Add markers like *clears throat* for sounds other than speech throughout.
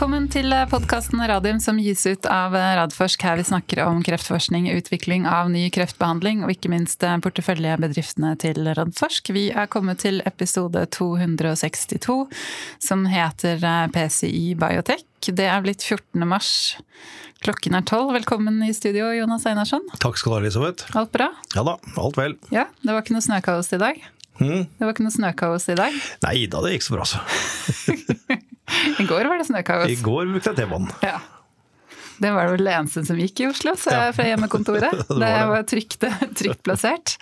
Velkommen til podkasten Radium som gis ut av Radforsk. Her vi snakker om kreftforskning, utvikling av ny kreftbehandling og ikke minst porteføljebedriftene til Radforsk. Vi er kommet til episode 262 som heter PCI Biotech. Det er blitt 14. mars. Klokken er tolv. Velkommen i studio, Jonas Einarsson. Takk skal du ha, Elisabeth. Alt bra? Ja da, alt vel. Ja, Det var ikke noe snøkaos i dag? Mm. Det var ikke noe snøkaos i dag? Nei da, det gikk så bra, så. *laughs* I går var det snøkaos. I går brukte jeg T-banen. Ja. Det var det vel det eneste som gikk i Oslo, så jeg er fra hjemmekontoret. *laughs* det var det det. var trygt, trygt plassert.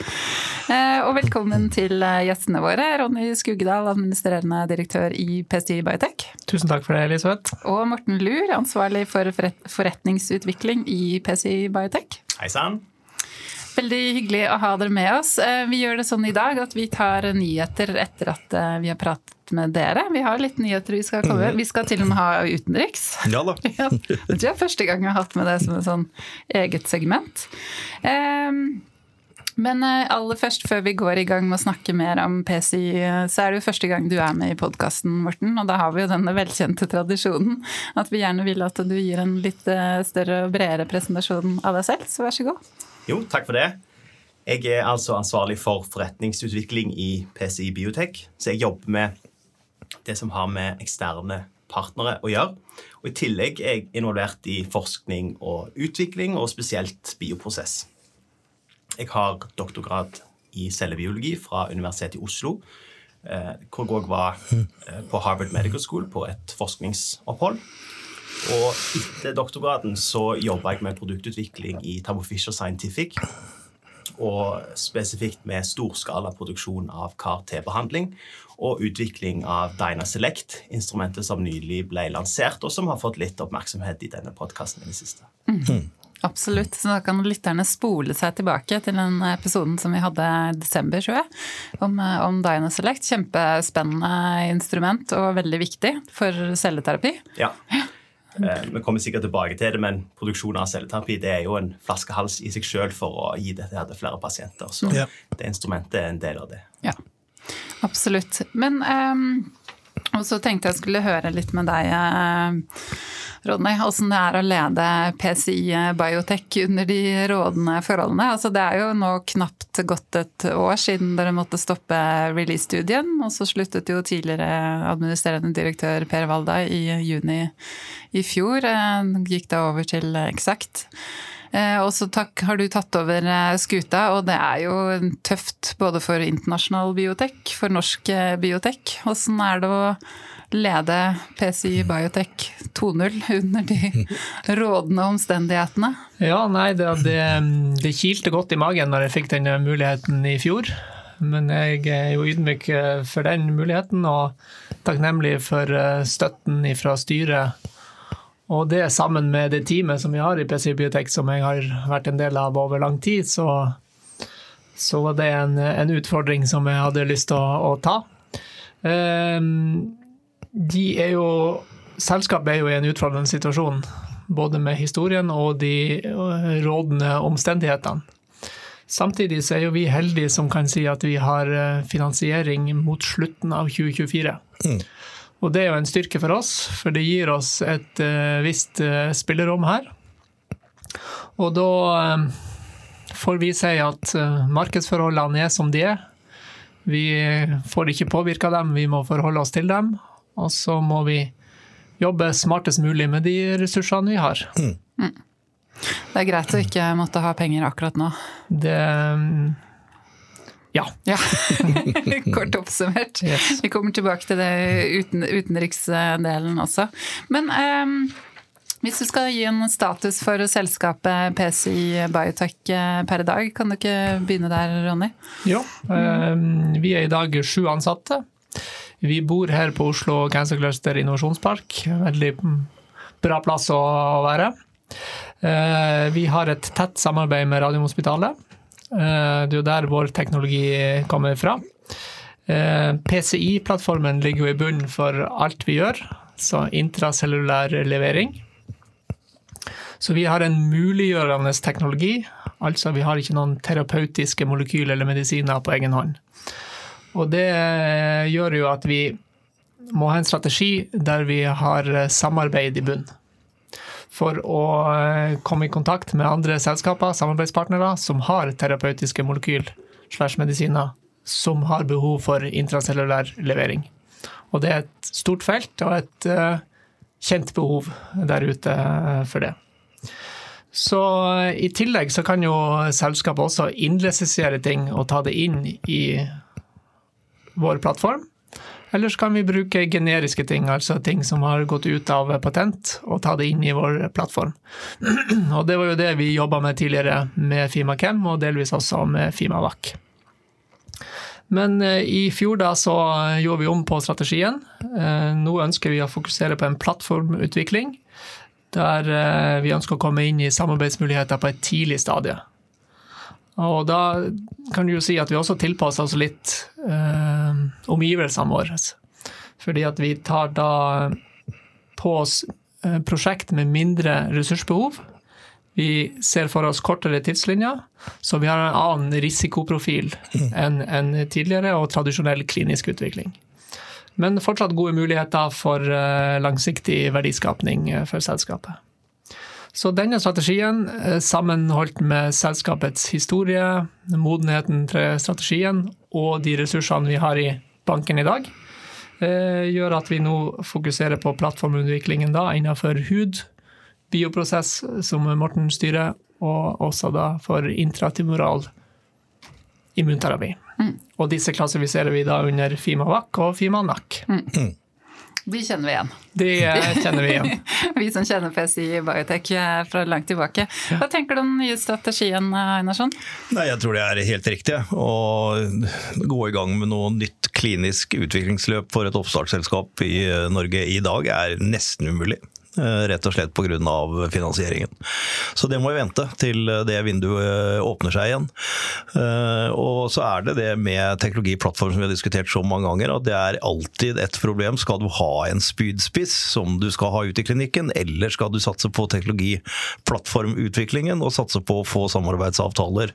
Eh, Og velkommen til eh, gjestene våre. Ronny Skugedal, administrerende direktør i PSTI Biotech. Tusen takk for det, Elisabeth. Og Morten Lur, ansvarlig for forretningsutvikling i PSI Biotech. Hei sann. Veldig hyggelig å ha dere med oss. Eh, Vi gjør det sånn i dag at vi tar nyheter etter at eh, vi har pratet med dere. Vi har litt nyheter vi skal komme. Vi skal til og med ha utenriks. Ja da. *laughs* Ja, det tror jeg er første gang jeg har hatt med det som et sånn eget segment. Ehm, Men eh, aller først, før vi går i gang med å snakke mer om PCI, eh, så er det jo første gang du er med i podkasten, Morten. Og da har vi jo denne velkjente tradisjonen at vi gjerne vil at du gir en litt eh, større og bredere presentasjon av deg selv. Så vær så god. Jo, takk for det. Jeg er altså ansvarlig for forretningsutvikling i PCI Biotech. Så jeg jobber med det som har med eksterne partnere å gjøre. Og I tillegg er jeg involvert i forskning og utvikling, og spesielt bioprosess. Jeg har doktorgrad i cellebiologi fra Universitetet i Oslo. eh, Hvor jeg var eh, på Harvard Medical School på et forskningsopphold. Og etter doktorgraden så jobba jeg med produktutvikling i Tabo Fisher Scientific. Og spesifikt med storskala produksjon av CAR-T-behandling og utvikling av Dyna Select, instrumentet som nylig ble lansert, og som har fått litt oppmerksomhet i denne podkasten i det siste. Absolutt. Så da kan lytterne spole seg tilbake til den episoden som vi hadde i desember, tror jeg, om, om Dyna Dynaselect. Kjempespennende instrument og veldig viktig for celleterapi. Ja. Eh, Vi kommer sikkert tilbake til det, men produksjon av celleterapi det er jo en flaskehals i seg sjøl for å gi dette til flere pasienter. Så Ja. det instrumentet er en del av det. Ja, absolutt. Men um, Og så tenkte jeg skulle høre litt med deg, Rodney, Ronny, åssen det er å lede PCI Biotech under de rådende forholdene. Altså, det er jo nå knapt gått et år siden dere måtte stoppe release-studien, og så sluttet jo tidligere administrerende direktør Per Valda i juni i fjor. Eh, Gikk da over til Exact. Eh, Og så har du tatt over eh, skuta, og det er jo tøft både for internasjonal biotek, for norsk biotek. Åssen er det å lede PCI Biotech 2.0 under de *laughs* rådende omstendighetene? Ja, nei, det, det, det kilte godt i magen når jeg fikk denne muligheten i fjor. Men jeg er jo ydmyk for den muligheten, og takknemlig for støtten fra styret. Og det sammen med det teamet som vi har i PC Biotech, som jeg har vært en del av over lang tid, så, så var det en, en utfordring som jeg hadde lyst til å, å ta. Um, de er jo Selskapet er jo i en utfordrende situasjon, både med historien og de øh, rådende omstendighetene. Samtidig så er jo vi heldige som kan si at vi har øh, finansiering mot slutten av 2024. Og det er jo en styrke for oss, for det gir oss et øh, visst øh, spillerom her. Og da øh, får vi si at markedsforholdene er som de er. Vi får ikke påvirka dem, vi må forholde oss til dem. Og så må vi jobbe smartest mulig med de ressursene vi har. Det er greit å ikke måtte ha penger akkurat nå. Det mm, Ja. Ja, *laughs* kort oppsummert. Yes. Vi kommer tilbake til det uten, utenriksdelen også. Men um, hvis du skal gi en status for selskapet PCI Biotech eh, per i dag, kan du ikke begynne der, Ronny? Jo. um, Vi er i dag sju ansatte. Vi bor her på Oslo Cancer Cluster innovasjonspark. Veldig mm, bra plass å være. Eh, Vi har et tett samarbeid med Radiumhospitalet. Eh, Det er jo der vår teknologi kommer fra. Eh, PCI-plattformen ligger jo i bunnen for alt vi gjør, så intracellulær levering. Så vi har en muliggjørende teknologi, altså vi har ikke noen terapeutiske molekyler eller medisiner på egen hånd. Og det gjør jo at vi må ha en strategi der vi har eh, samarbeid i bunn. For å eh, komme i kontakt med andre selskaper, samarbeidspartnere, som har terapeutiske molekyl slash medisiner som har behov for intracellulær levering. Og det er et stort felt og et uh, kjent behov der ute uh, for det. Så i tillegg så kan jo selskapet også innlisensere ting og ta det inn i vår plattform. Eller så kan vi bruke generiske ting, altså ting som har gått ut av patent, og ta det inn i vår plattform. *clears throat* og det var jo det vi jobba med tidligere med FimaChem, og delvis også med FimaVac. Men eh, i fjor da så gjorde vi om på strategien. Eh, nå ønsker vi å fokusere på en plattformutvikling. Der eh, vi ønsker å komme inn i samarbeidsmuligheter på et tidlig stadie. Og da kan du jo si at vi også tilpasser oss litt omgivelsene våre. Fordi at vi tar da på oss prosjekt med mindre ressursbehov vi ser for oss kortere tidslinjer, så vi har en annen risikoprofil enn en tidligere og tradisjonell klinisk utvikling. Men fortsatt gode muligheter for eh, langsiktig verdiskapning eh, for selskapet. Så denne strategien, eh, sammenholdt med selskapets historie, modenheten til strategien og de ressursene vi har i banken i dag, gjør at vi nå fokuserer på plattformutviklingen da innenfor hud, bioprosess som Morten styrer, og også da for intratumoral immunterapi. Mm. Og disse klassifiserer vi da under FIMA-VAC og FIMA-NAC. Mm. *clears throat* De kjenner vi igjen. De eh, kjenner vi igjen. *laughs* vi som kjenner PSI Biotech biotek fra langt tilbake. Hva tenker du om den nye strategien, eh, Einarsson? Nei, Jeg tror det er helt riktig. Å gå i gang med noe nytt klinisk utviklingsløp for et oppstartsselskap i Norge i dag er nesten umulig. Eh, rett og slett pga. finansieringen. Så det må vi vente til det vinduet eh, åpner seg igjen. Eh, og så er det det med teknologiplattform som vi har diskutert så mange ganger, at det er alltid et problem. Skal du ha en spydspiss som du skal ha ut i klinikken, eller skal du satse på teknologiplattformutviklingen og satse på å få samarbeidsavtaler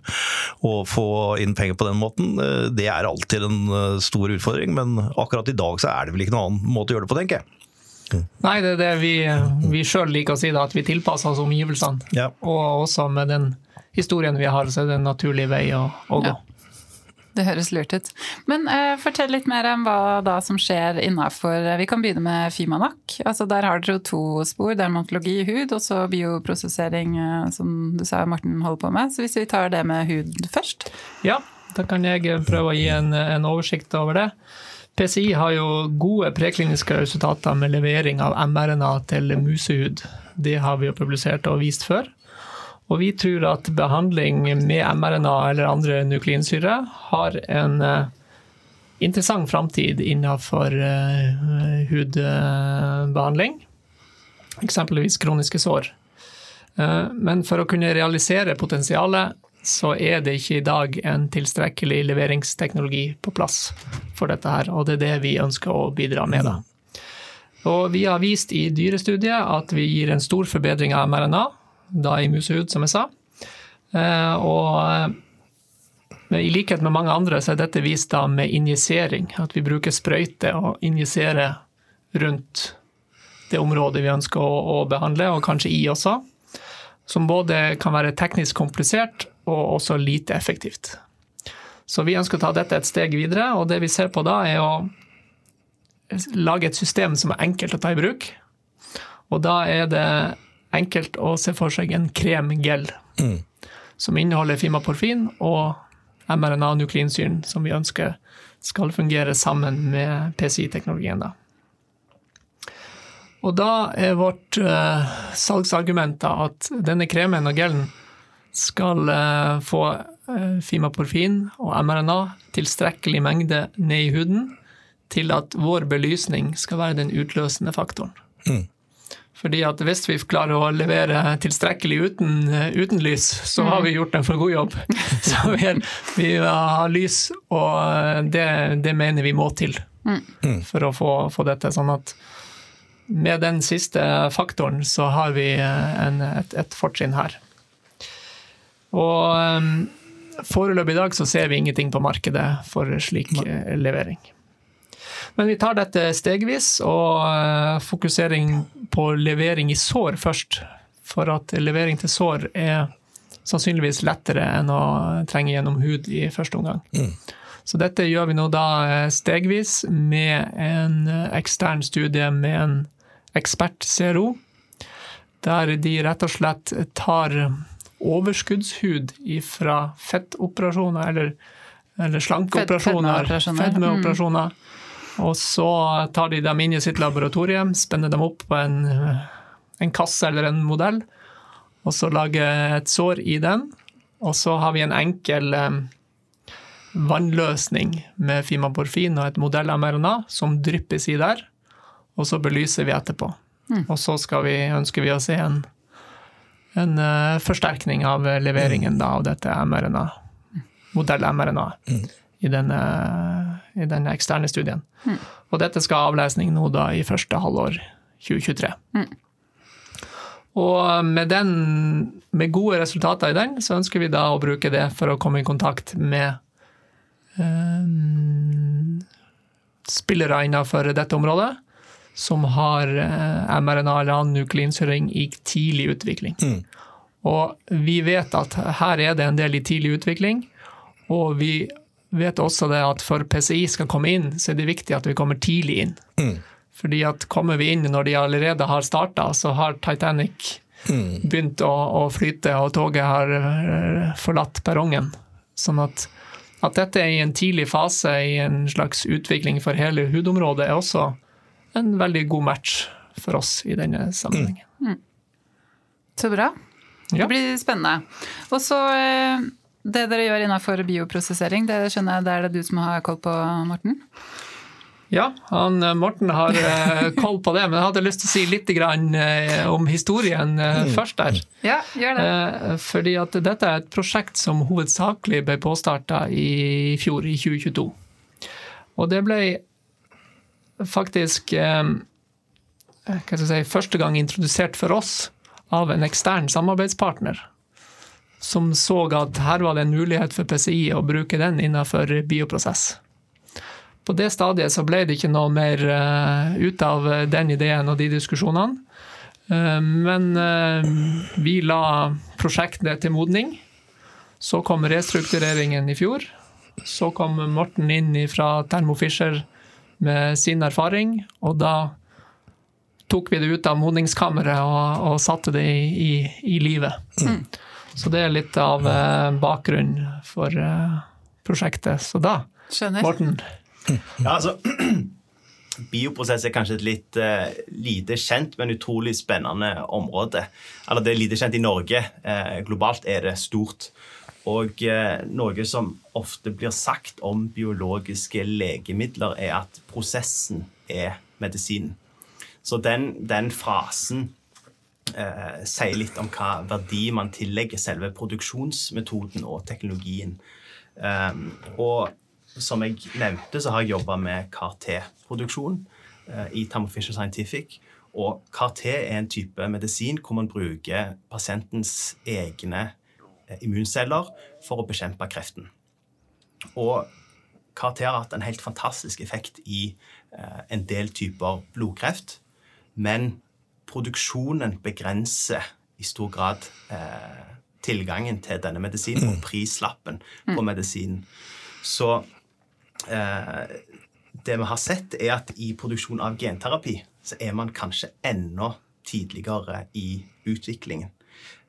og få inn penger på den måten? Det er alltid en stor utfordring, men akkurat i dag så er det vel ikke noen annen måte å gjøre det på, tenker jeg. Nei, det er det vi, vi sjøl liker å si, da, at vi tilpasser oss omgivelsene. Ja. Og også med den historien vi har, så er det en naturlig vei å, å gå. Ja. Det høres lurt ut. Men uh, fortell litt mer om hva da som skjer innafor Vi kan begynne med Fimanak. Altså, der har dere jo to spor. Dermatologi i hud, og så bioprosessering, uh, som du sa Morten holder på med. Så hvis vi tar det med hud først? Ja, da kan jeg prøve å gi en, en oversikt over det. PCI har jo gode prekliniske resultater med levering av mRNA til musehud. Det har vi jo publisert og vist før. Og vi tror at behandling med mRNA eller andre nukleinsyre har en uh, interessant framtid innenfor uh, hudbehandling. Eksempelvis kroniske sår. Uh, men for å kunne realisere potensialet så er det ikke i dag en tilstrekkelig leveringsteknologi på plass for dette her, og det er det vi ønsker å bidra med. da. Og vi har vist i dyrestudiet at vi gir en stor forbedring av mRNA, da i musehud, som jeg sa. Eh, og i likhet med mange andre så er dette vist da med injisering. At vi bruker sprøyte og injiserer rundt det området vi ønsker å, å behandle, og kanskje i også. Som både kan være teknisk komplisert og også lite effektivt. Så vi ønsker å ta dette et steg videre, og det vi ser på da, er å lage et system som er enkelt å ta i bruk. Og da er det enkelt å se for seg en kremgel mm. som inneholder fimaporfin og mRNA-nukleinsyren, som vi ønsker skal fungere sammen med PCI-teknologien. da. Og da er vårt uh, salgsargument at denne kremen og gelen skal uh, få uh, fimaporfin og mRNA tilstrekkelig mengde ned i huden til at vår belysning skal være den utløsende faktoren. Mm. Fordi at hvis vi klarer å levere tilstrekkelig uten, uten lys, så har vi mm. gjort en for god jobb. *laughs* Så vi, er, vi har lys, og det, det, mener vi må til mm. for å få, få dette. Sånn at med den siste faktoren så har vi eh, en, et, et fortrinn her. Og um, foreløpig i dag så ser vi ingenting på markedet for slik uh, levering. Men vi tar dette stegvis, og eh, fokusering på levering i sår først. For at levering til sår er sannsynligvis lettere enn å trenge gjennom hud i første omgang. Så dette gjør vi nå da eh, stegvis med en eh, ekstern studie med en ekspert-CRO, der de rett og slett tar overskuddshud fra fettoperasjoner, eller, eller slankeoperasjoner, fedmeoperasjoner. Mm. Og så tar de dem inn i sitt laboratorium, spenner dem opp på en, en kasse eller en modell, og så lager et sår i den. Og så har vi en enkel vannløsning med fimaporfin og et modell-mRNA som dryppes i der, og så belyser vi etterpå. Og så vi, ønsker vi å se en, en eh, forsterkning av leveringen da, av dette mRNA, modell-mRNA, i, denne, i denne eksterne studien. Og dette skal ha avlesning nå da i første halvår 2023. Og med, den, med gode resultater i den, så ønsker vi da å bruke det for å komme i kontakt med eh, spillere innenfor dette området som har eh, mRNA eller annen nukleinsyring i tidlig utvikling. Og vi vet at her er det en del i tidlig utvikling, og vi vet også det at for PCI skal komme inn, så er det viktig at vi kommer tidlig inn. Fordi at kommer vi inn når de allerede har starta, så har Titanic begynt å, å flyte, og toget har eh, forlatt perrongen. Sånn at, at dette er i en tidlig fase i en slags utvikling for hele hudområdet, er også en veldig god match for oss i denne sammenhengen. Så bra. Ja. Det blir spennende. Og så eh, det dere gjør innenfor bioprosessering, det skjønner jeg det er det du som har koll på, Morten? Ja, han, eh, Morten har eh, *laughs* koll på det, men jeg hadde lyst til å si litt grann, om historien eh, først der. Ja, gjør det. Eh, fordi at dette er et prosjekt som hovedsakelig ble påstarta i fjor, i 2022. Og det ble faktisk eh, jeg si, første gang introdusert for oss av en ekstern samarbeidspartner. Som så at her var det en mulighet for PCI å bruke den innenfor bioprosess. På det stadiet så ble det ikke noe mer eh, ut av den ideen og de diskusjonene. Eh, men eh, vi la prosjektet til modning. Så kom restruktureringen i fjor. Så kom Morten inn fra Thermo Fisher med sin erfaring, og da tok vi det ut av modningskammeret og, og satte det i, i, i livet. Så det er litt av eh, bakgrunnen for eh, prosjektet. Så da, Skjønner. Morten, Ja, altså, *clears throat* Bioprosess er kanskje et litt eh, lite kjent, men utrolig spennende område. Eller det er lite kjent i Norge. Eh, globalt er det stort. Og eh, noe som ofte blir sagt om biologiske legemidler, er at prosessen er medisinen. Så den, den frasen eh, sier litt om hva verdi man tillegger selve produksjonsmetoden og teknologien. Um, og som jeg nevnte, så har jeg jobba med CAR-T-produksjon eh, i Thermo Fisher Scientific. Og CAR-T er en type medisin hvor man bruker pasientens egne immunceller for å bekjempe kreften. Og CAR-T har hatt en helt fantastisk effekt i eh, en del typer blodkreft. Men produksjonen begrenser i stor grad eh, tilgangen til denne medisinen og prislappen på medisinen. Så eh, det vi har sett, er at i produksjon av genterapi så er man kanskje enda tidligere i utviklingen.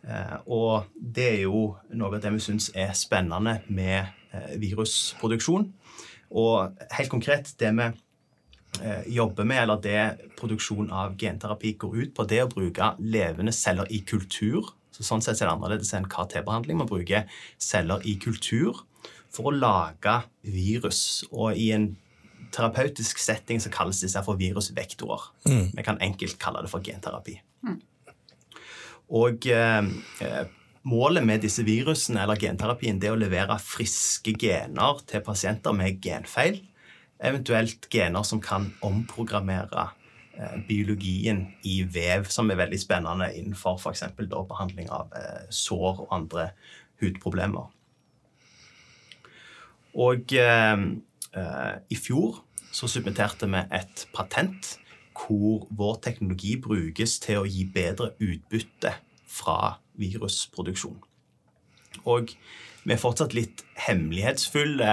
Eh, og det er jo noe av det vi syns er spennende med eh, virusproduksjon. Og helt konkret, det vi eh, jobber med, eller det produksjon av genterapi går ut på, det er å bruke levende celler i kultur. Så sånn sett er det annerledes enn KT-behandling. Man bruker celler i kultur for å lage virus. Og i en terapeutisk setting så kalles disse for virusvektorer. Vi kan enkelt kalle det for genterapi. Og eh, eh, målet med disse virusene eller genterapien det er å levere friske gener til pasienter med genfeil. Eventuelt gener som kan omprogrammere eh, biologien i vev, som er veldig spennende innenfor f.eks. behandling av eh, sår og andre hudproblemer. Og eh, eh, i fjor så submitterte vi et patent hvor vår teknologi brukes til å gi bedre utbytte fra virusproduksjon. Og vi er fortsatt litt hemmelighetsfulle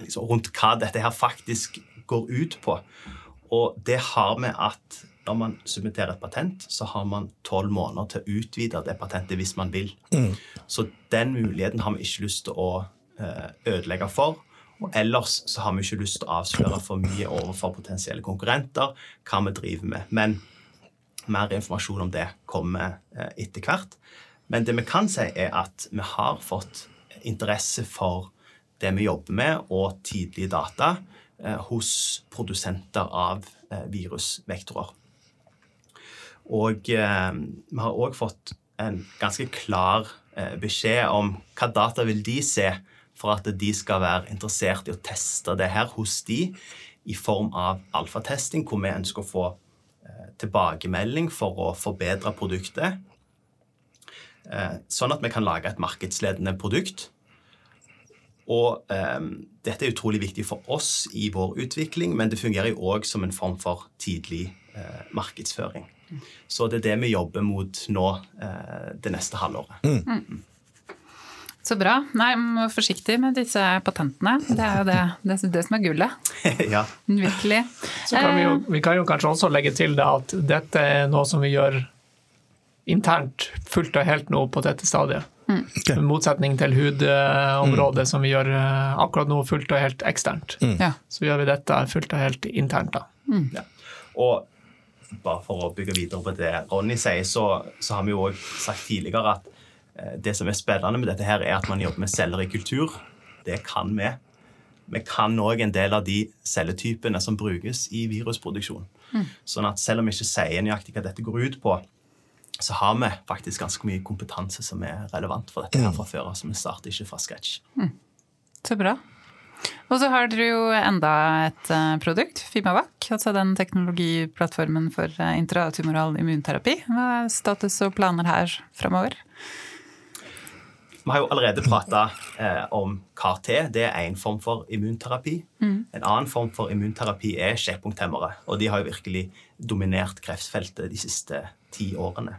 liksom, rundt hva dette her faktisk går ut på. Og det har med at når man submitterer et patent, så har man tolv måneder til å utvide det patentet hvis man vil. Mm. Så den muligheten har vi ikke lyst til å eh, ødelegge for. Og ellers så har vi ikke lyst til å avsløre for mye overfor potensielle konkurrenter hva vi driver med. Men mer informasjon om det kommer eh, etter hvert. Men det vi kan si, er at vi har fått interesse for det vi jobber med, og tidlige data eh, hos produsenter av eh, virusvektorer. Og vi har òg fått en ganske klar beskjed om hva data vil de se for at de skal være interessert i å teste det her hos de i form av alfatesting, hvor vi ønsker å få tilbakemelding for å forbedre produktet. Eh, sånn at vi kan lage et markedsledende produkt. Og um, dette er utrolig viktig for oss i vår utvikling, men det fungerer jo òg som en form for tidlig uh, markedsføring. Så det er det vi jobber mot nå uh, det neste halvåret. Mm. Så bra. Nei, må være forsiktig med disse patentene. Det er jo det, det, det som er gullet. *laughs* ja. Virkelig. Så kan vi, jo, vi kan jo kanskje også legge til det at dette er noe som vi gjør internt fullt og helt nå på dette stadiet. Mm. Okay. I motsetning til hudområdet, mm. som vi gjør eh, akkurat nå fullt og helt eksternt. Mm. Ja. Så gjør vi dette fullt og helt internt. da. Mm. Ja. Og bare for å bygge videre på det Ronny sier, så, så har vi jo òg sagt tidligere at Eh, det som er spennende med dette, her er at man jobber med celler i kultur. Det kan vi. Vi kan òg en del av de celletypene som brukes i virusproduksjon. Mm. Sånn at selv om vi ikke sier nøyaktig hva dette går ut på, så har vi faktisk ganske mye kompetanse som er relevant for dette her mm. fra før av. Så vi starter ikke fra scratch. Mm. Så bra. Og så har dere jo enda et uh, produkt, Fimavac. Altså den teknologiplattformen for uh, intratumoral immunterapi. Hva er status og planer her framover? Vi har jo allerede prata eh, om CAR-T. Det er én form for immunterapi. Mm. En annen form for immunterapi er sjekkpunkthemmere. Og de har jo virkelig dominert kreftfeltet de siste ti årene.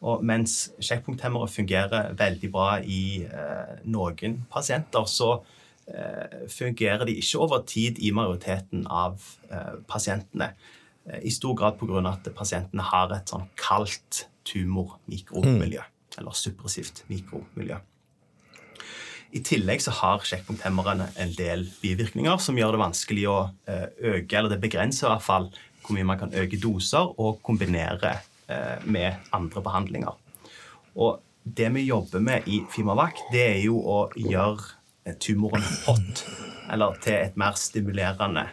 Og mens sjekkpunkthemmere fungerer veldig bra i eh, noen pasienter, så eh, fungerer de ikke over tid i majoriteten av eh, pasientene. Eh, I stor grad pga. at pasientene har et sånn kaldt tumormikromiljø. Mm eller suppressivt mikromiljø. I tillegg så har sjekkpunkthemmerne en del bivirkninger som gjør det vanskelig å eh, øke, eller det begrenser i hvert fall hvor mye man kan øke doser og kombinere eh, med andre behandlinger. Og det vi jobber med i Fimavac, det er jo å gjøre eh, tumoren hot, eller til et mer stimulerende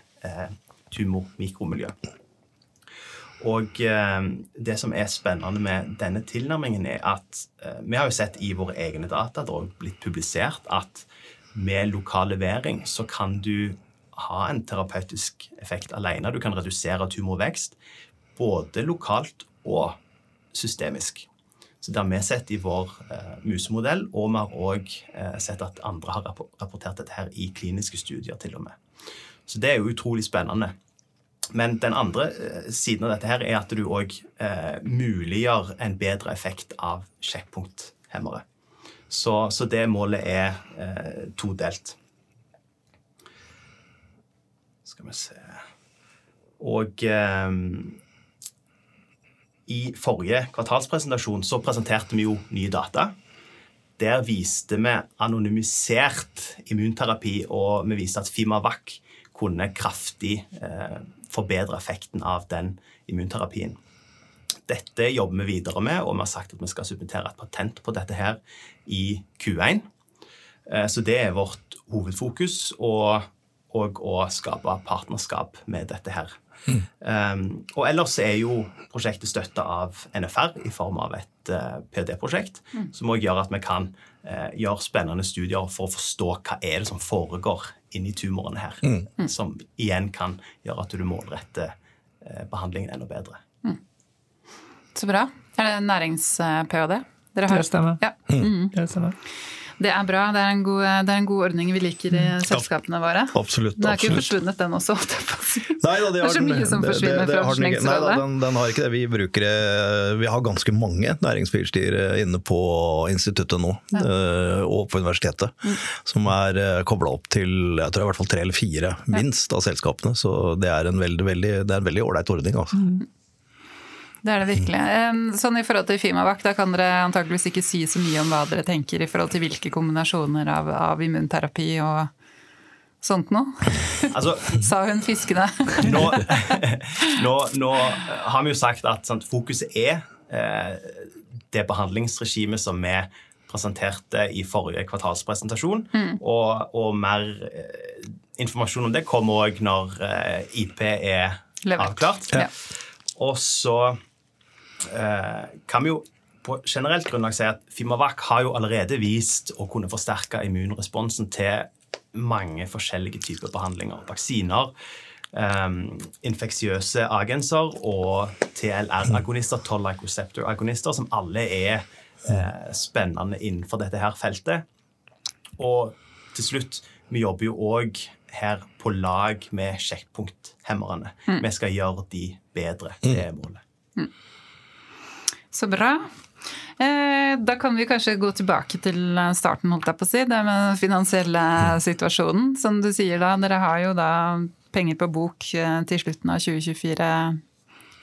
tumormikromiljø. Og eh, det som er spennende med denne tilnærmingen, er at eh, vi har jo sett i våre egne data, det har blitt publisert, at med lokal levering så kan du ha en terapeutisk effekt alene. Du kan redusere tumorvekst både lokalt og systemisk. Så Det har vi sett i vår eh, musemodell, og vi har òg eh, sett at andre har rapportert dette her i kliniske studier. til og med. Så det er jo utrolig spennende. Men den andre eh, siden av dette her er at du òg eh, muliggjør en bedre effekt av sjekkpunkthemmere. Så, så, det målet er eh, todelt. Skal vi se Og eh, i forrige kvartalspresentasjon så presenterte vi jo nye data. Der viste vi anonymisert immunterapi, og vi viste at Fimavac kunne kraftig eh, forbedre effekten av den immunterapien. Dette jobber vi videre med, og vi har sagt at vi skal submittere et patent på dette her i Q1. Eh, så det er vårt hovedfokus, og, og å skape partnerskap med dette her. Mm. Um, og ellers er jo prosjektet støtta av NFR i form av et uh, PhD-prosjekt, mm. som òg gjør at vi kan uh, gjøre spennende studier for å forstå hva er det som foregår inni tumorene her. Mm. mm. Som igjen kan gjøre at du målretter eh, behandlingen enda bedre. Mm. Så bra. Er det nærings-ph.d.? Det stemmer. Ja. Mm. Det stemmer. Det er bra. Det er en god, det er en god ordning vi liker i selskapene våre. Absolutt. Den er ikke forsvunnet, den også. Nei, da, Det er så har den- mye som forsvinner det- det fra har ikke. Nei, da, den, den har ikke det. Vi, bruker, vi har ganske mange næringsfyrstier inne på instituttet nå, ja. og på universitetet, Mm. som er kobla opp til jeg tror i hvert fall tre eller fire, minst, av selskapene. Så det det er en veldig ålreit ordning. Altså. Mm. Det er det virkelig. Sånn I forhold til Fimavac, da kan dere antakeligvis ikke si så mye om hva dere tenker i forhold til hvilke kombinasjoner av, av immunterapi og sånt noe. Altså, *laughs* Sa hun fiskende. *laughs* nå, *laughs* nå, nå har vi jo sagt at sant, fokuset er eh, det behandlingsregimet som vi presenterte i forrige kvartalspresentasjon. Og, og mer eh, informasjon om det kommer òg når eh, IP er Levert. avklart. Ja. Og så kan vi jo på generelt grunnlag si at Fimavac har jo allerede vist å kunne forsterke immunresponsen til mange forskjellige typer behandlinger. Vaksiner, um, infeksiøse agenser og TLR-agonister, toll-like receptor-agonister, som alle er uh, spennende innenfor dette her feltet. Og til slutt, vi jobber jo òg her på lag med sjekkpunkthemmerne. Vi skal gjøre de bedre. Det er målet. Så bra. Eh, Da kan vi kanskje gå tilbake til starten, holdt jeg på å si. Det med den finansielle situasjonen. Som du sier da, dere har jo da penger på bok eh, til slutten av 2024.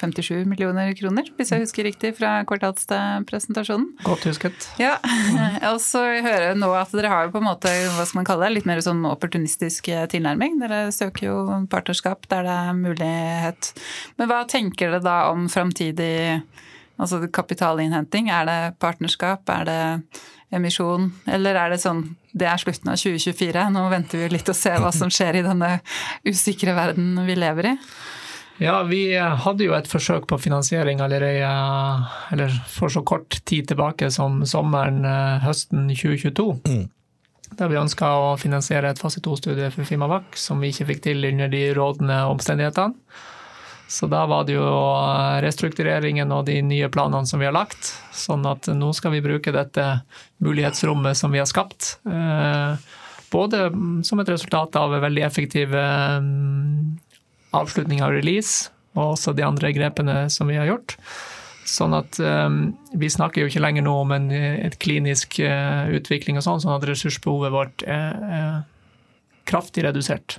57 millioner kroner, hvis jeg husker riktig fra kvartalspresentasjonen. Godt husket. Ja, *laughs* og så hører jeg nå at dere har jo på en måte, hva skal man kalle det, litt mer sånn opportunistisk eh, tilnærming. Dere søker jo partnerskap der det er mulighet. Men hva tenker dere da om framtidig altså kapitalinnhenting? Er det partnerskap, er det emisjon, eller er det sånn det er slutten av 2024, nå venter vi litt og ser hva som skjer i denne usikre verden vi lever i? Ja, vi hadde jo et forsøk på finansiering allerede eller for så kort tid tilbake som sommeren eh, høsten 2022. Der vi ønska å finansiere et fase 2-studie for Fimavac, som vi ikke fikk til under de rådende omstendighetene. Så da var det jo restruktureringen og de nye planene som vi har lagt. Sånn at nå skal vi bruke dette mulighetsrommet som vi har skapt. eh, Både som et resultat av veldig effektiv eh, avslutning av release, og også de andre grepene som vi har gjort. Sånn at um, vi snakker jo ikke lenger nå om en et klinisk uh, utvikling og sånn, sånn at ressursbehovet vårt er, er kraftig redusert.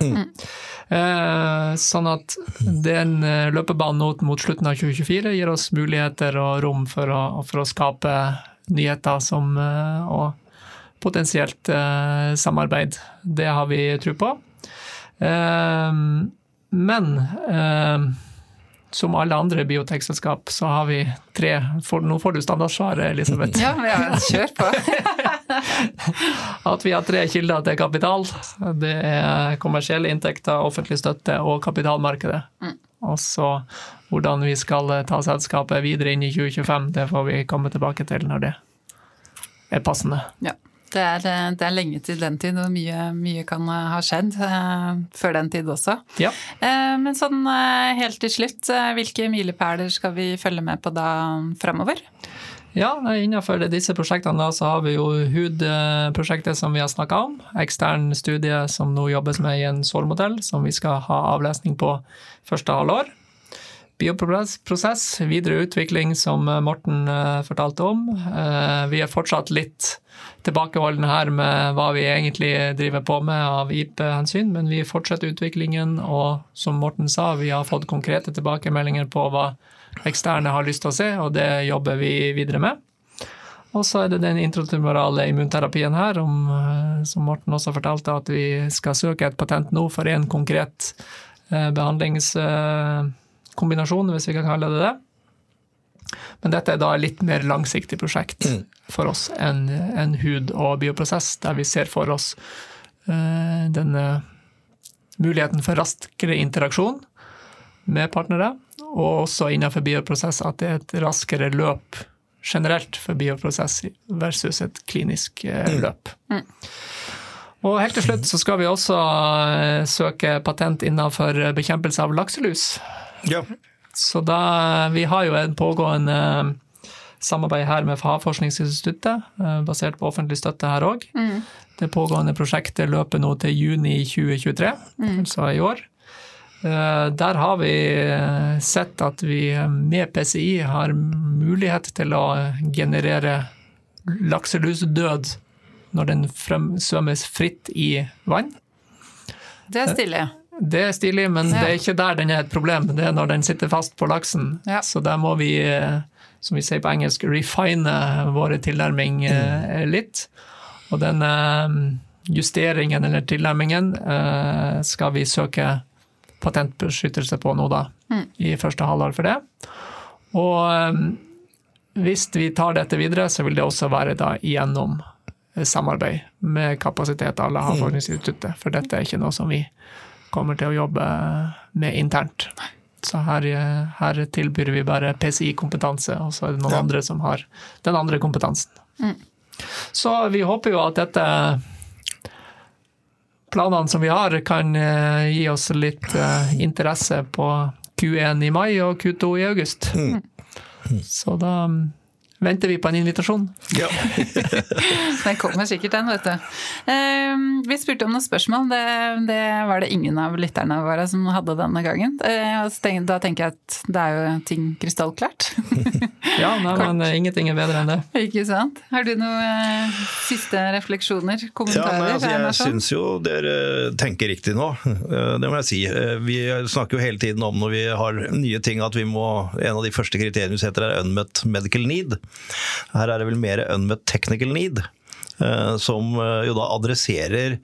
Eh, sånn at den eh, løpebanen mot slutten av 2024 gir oss muligheter og rom for å, for å skape nyheter som, eh, og potensielt eh, samarbeid. Det har vi tro på. Eh, men eh, som alle andre biotekselskap, så har vi tre for, Nå får du standardsvaret, Elisabeth. Ja, ja kjør på. *laughs* *laughs* At vi har tre kilder til kapital. Det er kommersielle inntekter, offentlig støtte og kapitalmarkedet. Og så hvordan vi skal ta selskapet videre inn i 2025, det får vi komme tilbake til når det er passende. Ja. Det er, det er lenge til den tid, og mye, mye kan ha skjedd eh, før den tid også. Ja. Eh, men sånn eh, helt til slutt, eh, hvilke milepæler skal vi følge med på da framover? Ja, innenfor disse prosjektene da, så har vi jo HUD-prosjektet som vi har snakka om. Ekstern studie som nå jobbes med i en SOL-modell, som vi skal ha avlesning på første halvår. Bioprosess, videre utvikling som Morten eh, fortalte om. Eh, Vi er fortsatt litt tilbakeholdne her med hva vi egentlig driver på med av IP-hensyn, men vi fortsetter utviklingen, og som Morten sa, vi har fått konkrete tilbakemeldinger på hva eksterne har lyst til å se, og det jobber vi videre med. Og så er det den intratumorale immunterapien her, om, eh, som Morten også fortalte, at vi skal søke et patent nå for en konkret eh, behandlingskombinasjon, hvis vi kan kalle det det. Men dette er da et litt mer langsiktig prosjekt for oss enn en hud og bioprosess, der vi ser for oss eh, denne muligheten for raskere interaksjon med partnere, og også innenfor bioprosess at det er et raskere løp generelt for bioprosess versus et klinisk løp. løp. Og helt til slutt så skal vi også eh, søke patent innenfor bekjempelse av lakselus. Ja. Så da, vi har jo en pågående samarbeid her med Havforskningsinstituttet, eh, basert på offentlig støtte her òg. Det pågående prosjektet løper nå til juni 2023, altså i år. Eh, Der har vi eh, sett at vi med PCI har mulighet til å generere lakselusdød når den svømmes fritt i vann. Det er stilig. Det er stilig, men Ja. det er ikke der den er et problem. Det er når den sitter fast på laksen. Ja. Så der må vi, eh, som vi sier på engelsk, refine våre tilnærming eh, litt. Og den eh, justeringen eller tilnærmingen eh, skal vi søke patentbeskyttelse på nå, da. I første halvår for det. Og eh, hvis vi tar dette videre, så vil det også være da gjennom samarbeid med kapasitet alle har for instituttet. For dette er ikke noe som vi kommer til å jobbe med internt. Så her, eh, her tilbyr vi bare PCI-kompetanse, og så er det noen Ja. andre som har den andre kompetansen. Så vi håper jo at dette planene som vi har, kan eh, gi oss litt eh, interesse på Q1 i mai og Q2 i august. Så da mm, venter vi på en invitasjon. Ja. *laughs* Den kommer sikkert den, vet du. Eh, vi spurte om noen spørsmål. Det, det var det ingen av lytterne våre som hadde denne gangen. Eh, da tenker jeg at det er jo ting krystallklart. *laughs* *laughs* Ja, nei, men eh, ingenting er bedre enn det. Ikke sant? Har du noen eh, siste refleksjoner, Ja, kommentarer? nei, altså, jeg syns jo dere tenker riktig nå. *laughs* Eh, Det må jeg si. Eh, Vi snakker jo hele tiden om når vi har nye ting at vi må En av de første kriteriene vi setter er unmet medical need. Her er det vel mer unmet technical need. Eh, Som eh, jo da adresserer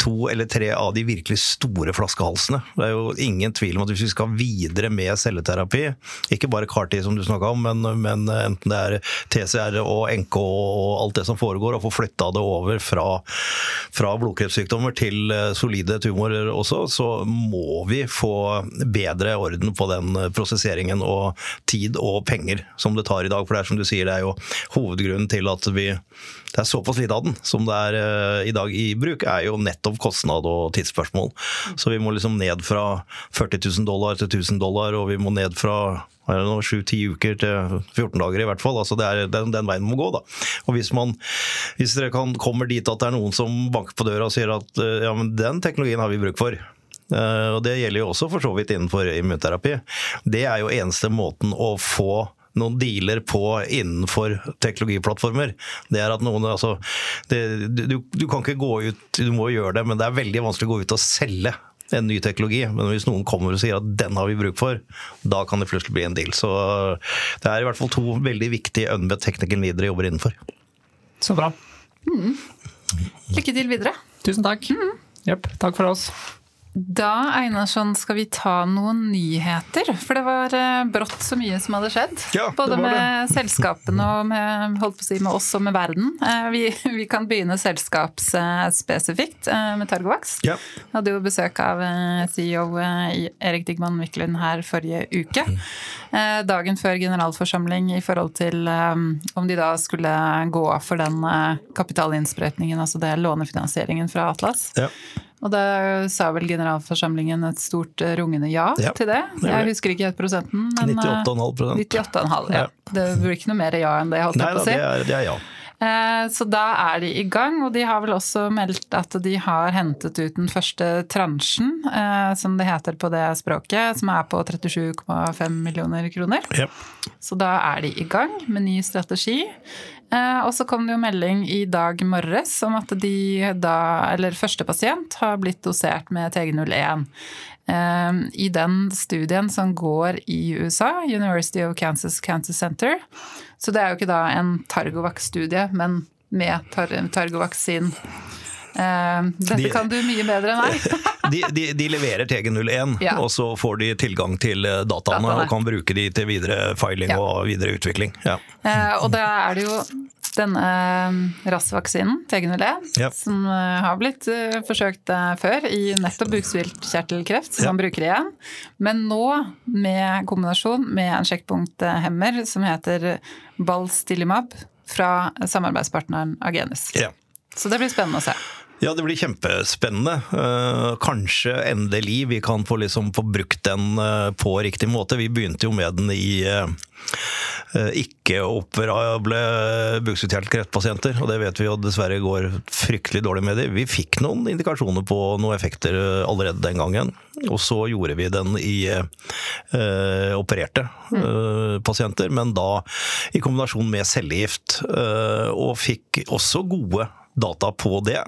to eller tre av de virkelig store flaskehalsene. Det er jo ingen tvil om at hvis vi skal videre med celleterapi, ikke bare CAR-T som du snakka om, men, men enten det er TCR og NK og alt det som foregår, og få flytta det over fra, fra blodkreftsykdommer til eh, solide tumorer også, så må vi få bedre orden på den prosesseringen og tid og penger som det tar i dag. For det er som du sier, det er jo hovedgrunnen til at vi det er såpass lite av den som det er uh, i dag i bruk, er jo nettopp kostnad og tidsspørsmål. Så vi må liksom ned fra 40 000 dollar til 1000 dollar, og vi må ned fra hva er 7-10 uker til 14 dager i hvert fall. Altså det er den, den veien man må gå. da. Og hvis, man, hvis dere kan, kommer dit at det er noen som banker på døra og sier at uh, ja, men den teknologien har vi bruk for, eh, og det gjelder jo også for så vidt innenfor immunterapi, det er jo eneste måten å få noen dealer på innenfor teknologiplattformer. Det er at noen, altså, det, du, du kan ikke gå ut, du må gjøre det, men det er veldig vanskelig å gå ut og selge en ny teknologi. Men hvis noen kommer og sier at den har vi bruk for, da kan det plutselig bli en deal. Så det er i hvert fall to veldig viktige unbet technical leadere jobber innenfor. Så bra. Lykke til videre. Tusen takk. Jepp, takk for oss. Da Einarsson, skal vi ta noen nyheter? For det var eh, brått så mye som hadde skjedd. Ja, Både med selskapene og med, si, med oss og med verden. Eh, Vi, vi kan begynne selskapsspesifikt eh, med Targovax. Ja. Hadde jo besøk av CEO Erik Digman Wiklund her forrige uke. Eh, Dagen før generalforsamling i forhold til om de da skulle gå for den kapitalinnsprøytningen, altså det lånefinansieringen fra Atlas. Ja. Og da sa vel generalforsamlingen et stort eh, rungende ja, Ja, til det. det Jeg husker ikke helt prosenten, eh, 98,5% 98,5. Ja. Ja. Det blir ikke noe mer ja enn det, holdt Nei jeg på å si. det er, det er ja. Eh, Så da er de i gang, og de har vel også meldt at de har hentet ut den første transjen, eh, som det heter på det språket, som er på 37,5 millioner kroner. ja. Så da er de i gang med ny strategi. Eh, Og så kom det jo melding i dag morges om at de da, eller første pasient, har blitt dosert med TG01. Eh, I den studien som går i USA, University of Kansas Cancer Center. Så det er jo ikke da en Targovac-studie, men med tar Targovax sin Dette De- kan du mye bedre enn meg. *laughs* De, de, de leverer TG01, Ja. og så får de tilgang til eh, dataene Dataene. og kan bruke de til videre filing Ja. og videre utvikling. Ja. Eh, og da er det jo denne eh, RAS-vaksinen, TG01, Ja. som eh, har blitt eh, forsøkt eh, før i nettopp bukspyttkjertelkreft, som man bruker igjen. Men nå med kombinasjon med en sjekkpunkthemmer som heter Balstilimab fra samarbeidspartneren Agenis. Ja. Så det blir spennende å se. Ja, det blir kjempespennende. Eh, kanskje endelig vi kan få, liksom, få brukt den eh, på riktig måte. Vi begynte jo med den i, eh, ikke-operable bukspyttkjertelkreftpasienter, og det vet vi jo dessverre går fryktelig dårlig med de. Vi fikk noen indikasjoner på noen effekter allerede den gangen, og så gjorde vi den i eh, opererte eh, pasienter, men da i kombinasjon med cellegift, eh, og fikk også gode data på det,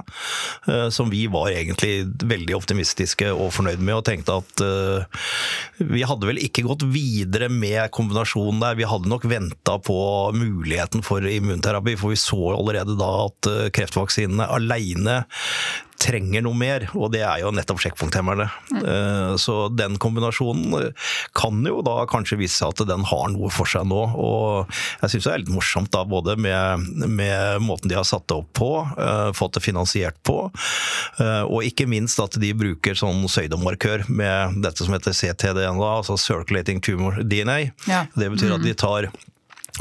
eh, som vi var egentlig veldig optimistiske og fornøyd med, og tenkte at uh, vi hadde vel ikke gått videre med kombinasjonen der. Vi hadde nok venta på muligheten for immunterapi, for vi så allerede da at uh, kreftvaksinene aleine trenger noe mer, og det er jo nettopp sjekkpunkthemmerne. Mm. Så den kombinasjonen kan jo da kanskje vise seg at den har noe for seg nå. Og jeg syns det er litt morsomt da, både med, med, måten de har satt det opp på, uh, fått det finansiert på, og ikke minst at de bruker sånn søydemarkør med dette som heter CTDNA, altså Circulating Tumor DNA. Ja. Det betyr at de mm. tar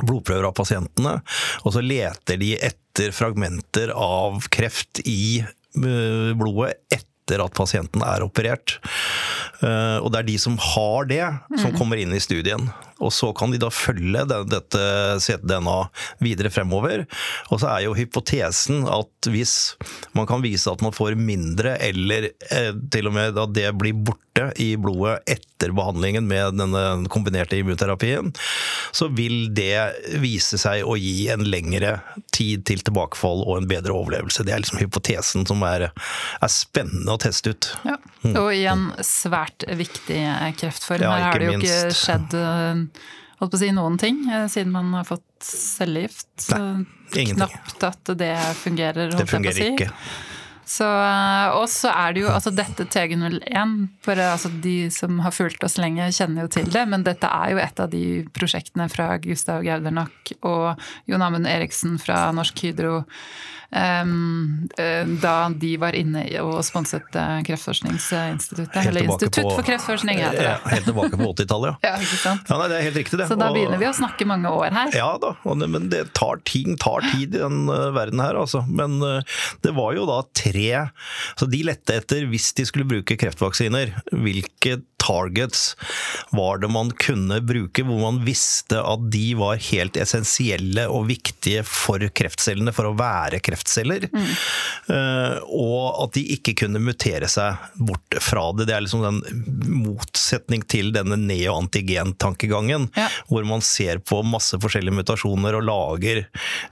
blodprøver av pasientene, og så leter de etter fragmenter av kreft i Eh, blodet etter at pasienten er operert. Eh, og det er de som har det, som mm. kommer inn i studien. Og så kan de da følge dette CTDNA videre fremover. Og så er jo hypotesen at hvis man kan vise at man får mindre, eller eh, til og med at det blir borte i blodet etter behandlingen med denne kombinerte immunterapien, så vil det vise seg å gi en lengre tid til tilbakefall og en bedre overlevelse. Det er liksom hypotesen som er, er spennende å teste ut. Ja. Mm. Og i en svært viktig kreftform. Ja, Her har det jo minst. ikke skjedd holdt på å si noen ting, eh, siden man har fått cellegift. Knapt at det fungerer, holdt det fungerer jeg på å si. Ikke. Så, eh, og så er det jo altså dette TG01 for altså De som har fulgt oss lenge, kjenner jo til det, men dette er jo et av de prosjektene fra Gustav Gaudernack og Jon Amund Eriksen fra Norsk Hydro um, da de var inne og sponset eh, Kreftforskningsinstituttet. Eller Institutt på, for kreftforskning, heter det. Helt tilbake på 80-tallet, ja. *laughs* ja. ikke sant? Ja, nei, det er helt riktig, det. Så da begynner vi å snakke mange år her. Ja da, men det tar, ting tar tid i den verden her, altså. Men det var jo da tre Så de lette etter, hvis de skulle bruke kreftvaksiner, hvilke targets var det man kunne bruke, hvor man visste at de var helt essensielle og viktige for kreftcellene, for å være kreftceller. Mm. Uh, og at de ikke kunne mutere seg bort fra det. Det er liksom den motsetning til denne neoantigen-tankegangen, ja. hvor man ser på masse forskjellige mutasjoner og lager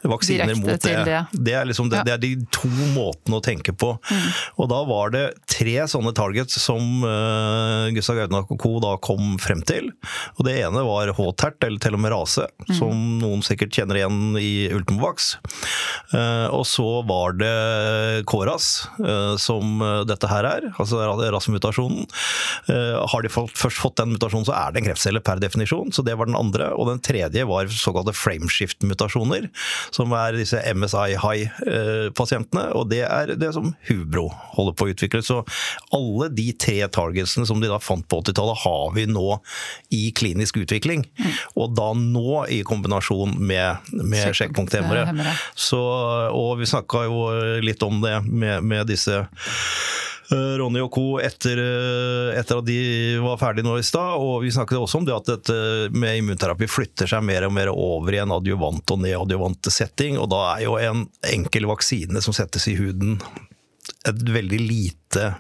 vaksiner Direkte mot det. det. Det, er liksom det, ja. det, er de to måtene å tenke på. Mm. Og da var det tre sånne targets som uh, Gustav Gaudnak og co. da kom frem til. Og det ene var H-tert, eller telomerase, mm. som noen sikkert kjenner igjen i Ultimovax. Uh, og så var det KORAS, eh, som eh, dette her er, altså RAS-mutasjonen. Eh, har de først fått den mutasjonen, så er det en kreftcelle per definisjon. Så det var den andre. Og den tredje var såkalte frameshift-mutasjoner, som er disse MSI-high-pasientene. Og det er det som Hubro holder på å utvikle. Så alle de tre targetsene som de da fant på 80-tallet, har vi nå i klinisk utvikling. Mm. Og da nå i kombinasjon med, med sjekkpunkthemmere. og vi snakka jo litt om det med, med disse eh, Ronny og co. Etter, eh, etter, at de var ferdige nå i stad. Og vi snakket også om det at dette med immunterapi flytter seg mer og mer over i en adjuvant og neadjuvant setting. Og da er jo en enkel vaksine som settes i huden et veldig lite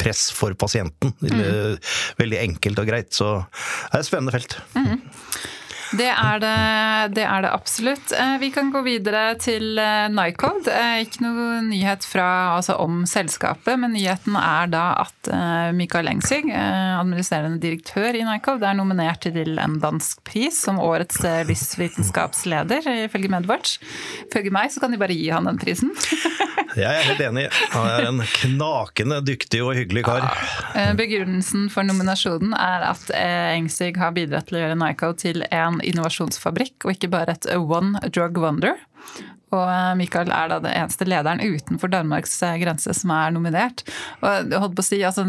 press for pasienten. Mm. Veldig enkelt og greit. Så det er et spennende felt. Mm. Det er det, det er det, absolutt. Eh, vi kan gå videre til eh, Nycode. Eh, ikke noe nyhet fra, altså om selskapet, men nyheten er da at Mikael Engsig, administrerende direktør i Nycode, er nominert til en dansk pris som årets livsvitenskapsleder, ifølge Medwatch. Ifølge meg så kan de bare gi han den prisen. *laughs* Jeg er helt enig. Han er en knakende dyktig og hyggelig kar. Begrunnelsen for nominasjonen er at Engsig har bidratt til å gjøre Nico til en innovasjonsfabrikk, og ikke bare et one drug wonder. Og eh, Michael er da det eneste lederen utenfor Danmarks eh, grense som er nominert. Og jeg holdt på å si, altså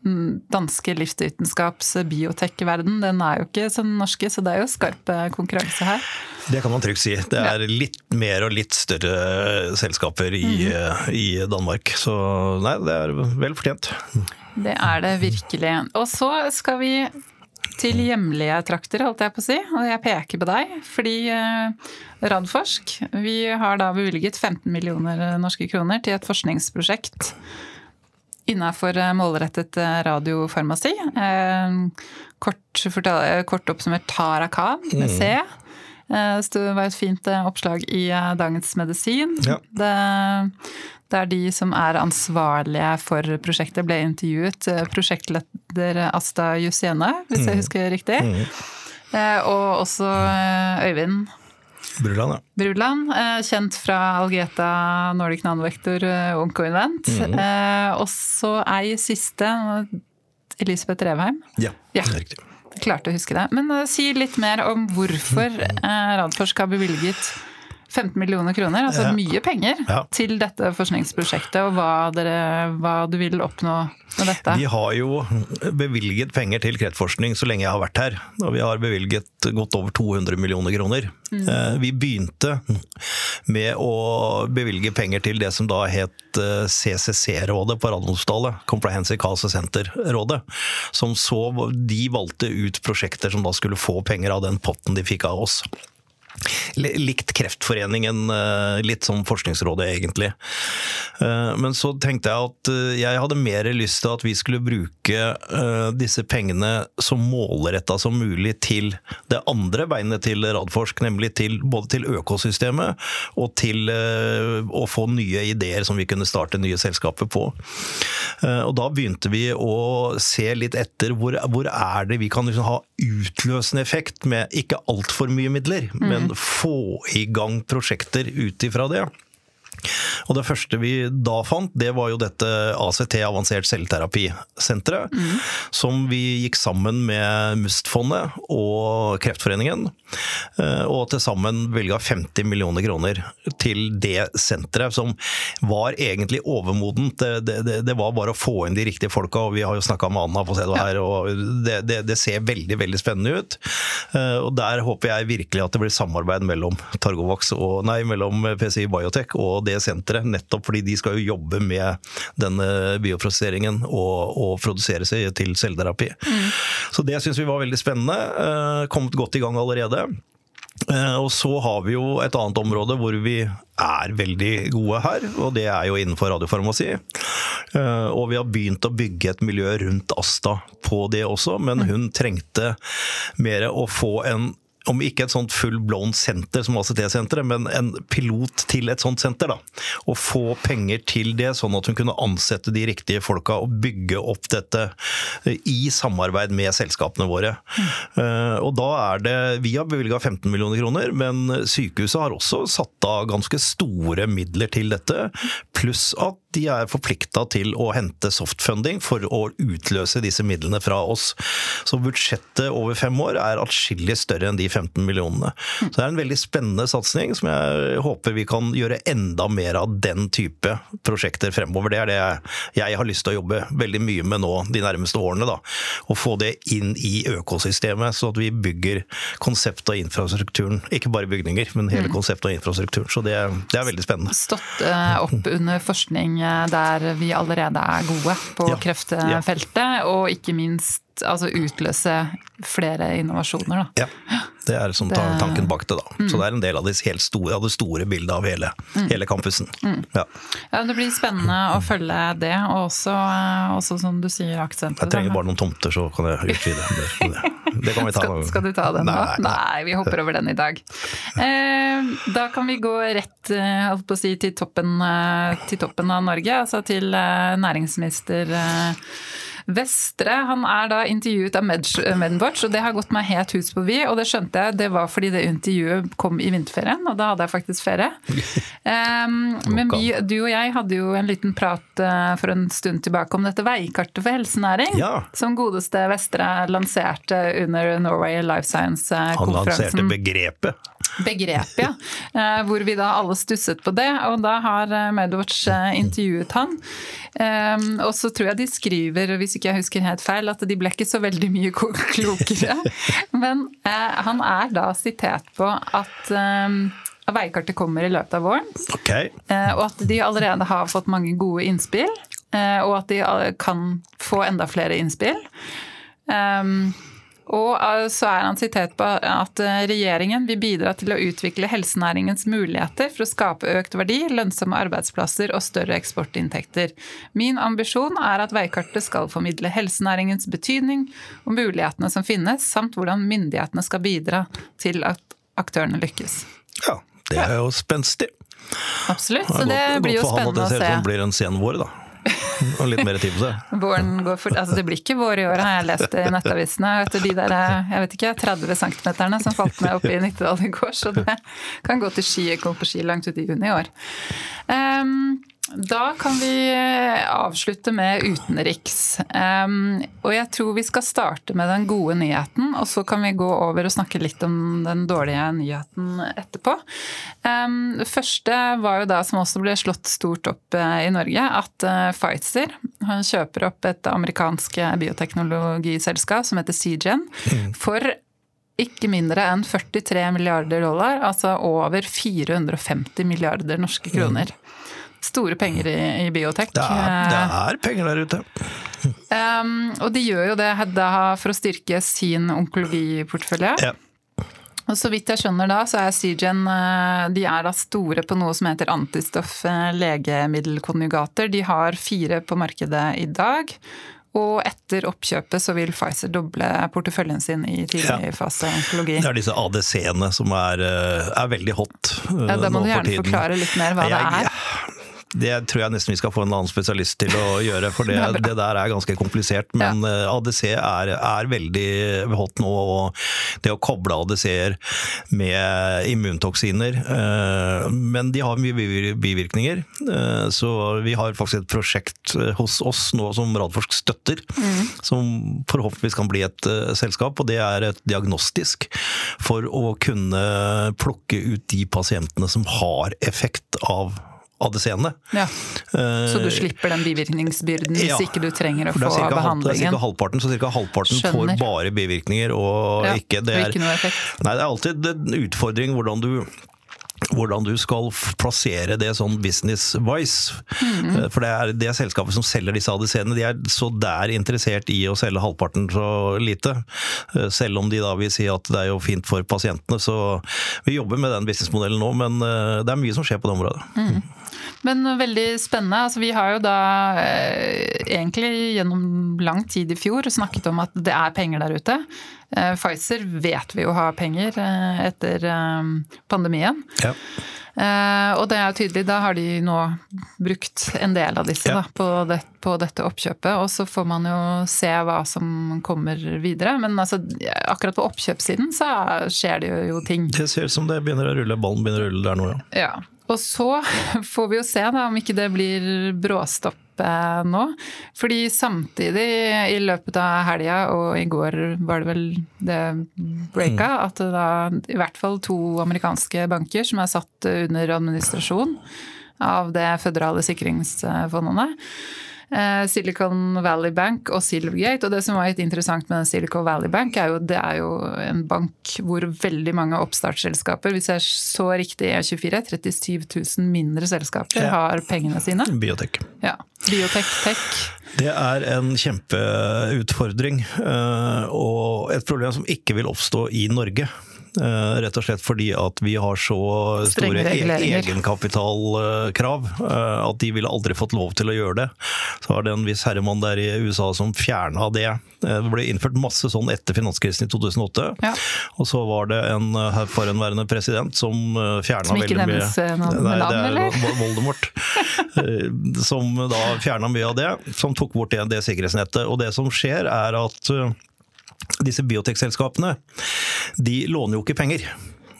danske livsvitenskaps biotech-verden, den er jo ikke som den norske, så det er jo skarp eh, konkurranse her. Det kan man trygt si. Det er litt mer og litt større selskaper i, mm i Danmark. Så nei, det er vel fortjent. Det er det virkelig. Og så skal vi til hjemlige trakter, holdt jeg på å si. Og jeg peker på deg, fordi eh, Radforsk vi har da bevilget 15 millioner norske kroner til et forskningsprosjekt innenfor eh, målrettet eh, radiofarmasi. Kort, kort oppsummert Tarakan med C. Det var et fint oppslag i Dagens Medisin. Ja. Det, der de som er ansvarlige for prosjektet, ble intervjuet. Prosjektleder Asta Jussiene, hvis jeg mm. husker riktig. Mm. Og også Øyvind Bruland, ja. Bruland, kjent fra Algeta Nordic Nanovektor Oncoinvent. Mm. Og så ei siste, Elisabeth Revheim. Ja, ja. riktig. Klarte å huske det. Men si litt mer om hvorfor Radforsk har bevilget 15 millioner kroner, altså ja. mye penger, ja. til dette forskningsprosjektet. Og hva, dere, hva, du vil oppnå med dette? Vi har jo bevilget penger til kreftforskning så lenge jeg har vært her. Og vi har bevilget godt over 200 millioner kroner. Mm. Eh, vi begynte med å bevilge penger til det som da het eh, CCC-rådet på Radiumhospitalet. Comprehensive Cancer Center-rådet. Som så De valgte ut prosjekter som da skulle få penger av den potten de fikk av oss. Likt Kreftforeningen, eh, litt som Forskningsrådet egentlig. Eh, men så tenkte jeg at eh, jeg hadde mer lyst til at vi skulle bruke disse pengene så målretta som mulig til det andre beinet til Radforsk, nemlig til, både til økosystemet og til å få nye ideer som vi kunne starte nye selskaper på. Og da begynte vi å se litt etter hvor, hvor er det vi kan liksom ha utløsende effekt med ikke altfor mye midler, mm. Få i gang prosjekter ut ifra det. Og det første vi da fant, det var jo dette ACT, Avansert celleterapisenteret, mm. som vi gikk sammen med MUST-fondet og Kreftforeningen. Eh, og til sammen bevilga 50 millioner kroner til det senteret, som var egentlig overmodent. Det, det, det, var bare å få inn de riktige folka, og vi har jo snakka med Anna stedet her, og det, det, ser veldig, veldig spennende ut. Eh, og der håper jeg virkelig at det blir samarbeid mellom Targovax og, nei, mellom PCI Biotech og det senteret, nettopp fordi de skal jo jobbe med denne bioprosesseringen og, og produsere seg til celleterapi. Mm. Så det syns vi var veldig spennende. Eh, kommet godt i gang allerede. Eh, og så har vi jo et annet område hvor vi er veldig gode her, og det er jo innenfor radiofarmasi. Eh, og vi har begynt å bygge et miljø rundt Asta på det også, men hun trengte mer å få en om ikke et sånt full blown senter som ACT-senteret, men en pilot til et sånt senter. da, Og få penger til det, sånn at hun kunne ansette de riktige folka og bygge opp dette eh, i samarbeid med selskapene våre. Mm. Og da er det Vi har bevilga 15 millioner kroner, men sykehuset har også satt av ganske store midler til dette. Pluss at de er forplikta til å hente softfunding for å utløse disse midlene fra oss. Så budsjettet over fem år er atskillig større enn de 15 millionene. Så det er en veldig spennende satsing som jeg håper vi kan gjøre enda mer av den type prosjekter fremover. Det er det jeg har lyst til å jobbe veldig mye med nå de nærmeste årene. Da. Å få det inn i økosystemet, så at vi bygger konseptet og infrastrukturen. Ikke bare bygninger, men hele konsept konseptet og infrastrukturen. Så det, det er veldig spennende. Stått uh, opp under forskning der vi allerede er gode på ja. kreftfeltet, og ikke minst altså utløse flere innovasjoner. Da. Ja, det er som det... tanken bak det. da. Mm. Så det er en del av det, store, av det store bildet av hele, mm. hele campusen. Mm. Ja. ja. Det blir spennende å følge det, og også, også som du sier, aktsenteret. Jeg trenger bare noen tomter, så kan jeg utvide. Det, det kan vi ta. *laughs* Skal, skal, du ta den nå? Nei, nei. nei, vi hopper over den i dag. Eh, da kan vi gå rett eh, si, til, toppen, eh, til, toppen, av Norge, altså til eh, næringsminister Vestre han er da intervjuet av Medwatch, og det har gått meg helt hus på vi, Og det skjønte jeg, det var fordi det intervjuet kom i vinterferien, og da hadde jeg faktisk ferie. *laughs* Um, men vi, du og jeg hadde jo en liten prat uh, for en stund tilbake om dette veikartet for helsenæring. Ja. Som godeste Vestre lanserte under Norway Life Science-konferansen. Han lanserte begrepet. Begrep, ja. Uh, hvor vi da alle stusset på det. Og da har uh, Medwatch intervjuet han. Um, og så tror jeg de skriver, hvis ikke jeg husker helt feil, at de ble ikke så veldig mye klokere. *laughs* Men eh, han er da sitert på at eh, veikartet kommer i løpet av våren. Okay. Eh, og at de allerede har fått mange gode innspill. Eh, og at de kan få enda flere innspill. Og eh, så er han sitert på at eh, regjeringen vil bidra til å utvikle helsenæringens muligheter for å skape økt verdi, lønnsomme arbeidsplasser og større eksportinntekter. Min ambisjon er at veikartet skal formidle helsenæringens betydning og mulighetene som finnes, samt hvordan myndighetene skal bidra til at aktørene lykkes. Ja, det er jo spenstig. Absolutt, så det blir jo spennende å se. Det ser ut som det blir en sen vår, da. Og litt mer seg. Våren går fort. Altså, det blir ikke vår i år, har jeg lest i nettavisene. Etter de der jeg vet ikke, 30 cm som falt ned oppe i Nittedal i går. Så det kan gå til ski. Jeg kom på ski langt ut i juni i år. Um, da kan vi eh, avslutte med utenriks. Og jeg tror vi skal starte med den gode nyheten, og så kan vi gå over og snakke litt om den dårlige nyheten etterpå. Det første var jo da, som også ble slått stort opp uh, i Norge, at uh, Pfizer kjøper opp et amerikansk bioteknologiselskap som heter CGen, mm. for ikke mindre enn 43 milliarder dollar, altså over 450 milliarder norske kroner. Store penger i, i biotek. Det er, det eh, er, penger der ute. *laughs* Um, og de gjør jo det da for å styrke sin onkologiportefølje. Ja. Og så vidt jeg skjønner da, så er Seagen eh, de er da store på noe som heter antistoff eh. De har fire på markedet i dag. Og etter oppkjøpet så vil Pfizer doble porteføljen sin i tidlig ja. onkologi. Det er disse ADC-ene som er, er, veldig hot ja, Da må du gjerne forklare litt mer hva jeg, det er. Det tror jeg nesten vi skal få en annen spesialist til å *laughs* gjøre, for det, det der er ganske komplisert. Men ja. Eh, ADC er, er, veldig hot nå, og det å koble ADC-er med immuntoksiner eh, Men de har mye bivirkninger, eh, så vi har faktisk et prosjekt hos oss nå som Radforsk støtter, mm. som forhåpentligvis kan bli et selskap, og det er et diagnostisk for å kunne plukke ut de pasientene som har effekt av ADC-ene. Ja. Så du slipper den bivirkningsbyrden ja, hvis ikke du trenger å få behandlingen? Det er ca. halvparten, så ca. halvparten Skjønner. får bare bivirkninger og ja, ikke det er, ikke noe effekt. Nei, det er alltid en utfordring hvordan du hvordan du skal plassere det sånn business-wise. Mm. For det er det selskapet som selger disse ADC-ene, de er så der interessert i å selge halvparten så lite. Eh, selv om de da vil si at det er jo fint for pasientene. Så vi jobber med den businessmodellen nå, men eh, det er mye som skjer på det området. Mm. Men veldig spennende. Altså, vi har jo da eh, egentlig gjennom lang tid i fjor snakket om at det er penger der ute. Eh, Pfizer vet vi jo har penger eh, etter eh, pandemien. Ja. Eh, og det er jo tydelig, da har de nå brukt en del av disse ja. da, på, det, på, dette oppkjøpet. Og så får man jo se hva som kommer videre. Men altså, akkurat på oppkjøpssiden så skjer det jo ting. Det ser ut som det begynner å rulle, ballen begynner å rulle der nå, ja. ja. Og så *laughs* får vi jo se da, om ikke det blir bråstopp eh, nå. Fordi samtidig, i løpet av helga og i går var det vel det breaka, mm. at det da i hvert fall to amerikanske banker som er satt under administrasjon av det føderale sikringsfondene Eh, Silicon Valley Bank og Silvergate. Og det som var litt interessant med Silicon Valley Bank, er jo det er jo en bank hvor veldig mange oppstartsselskaper, hvis jeg så riktig E24, 37 000 mindre selskaper ja. har pengene sine. Biotek. Ja. Biotek, tech. Det er en kjempeutfordring, eh, og et problem som ikke vil oppstå i Norge. Eh, rett og slett fordi at vi har så store e- egenkapitalkrav eh, at de ville aldri fått lov til å gjøre det. Så var det en viss herremann der i USA som fjerna det. Eh, det ble innført masse sånn etter finanskrisen i 2008. Ja. Og så var det en forhenværende president som fjerna veldig mye Som ikke nevnes med navn, eller? Voldemort. som da fjerna mye av det, som tok bort det, det sikkerhetsnettet. Og det som skjer er at disse biotekselskapene de låner jo ikke penger.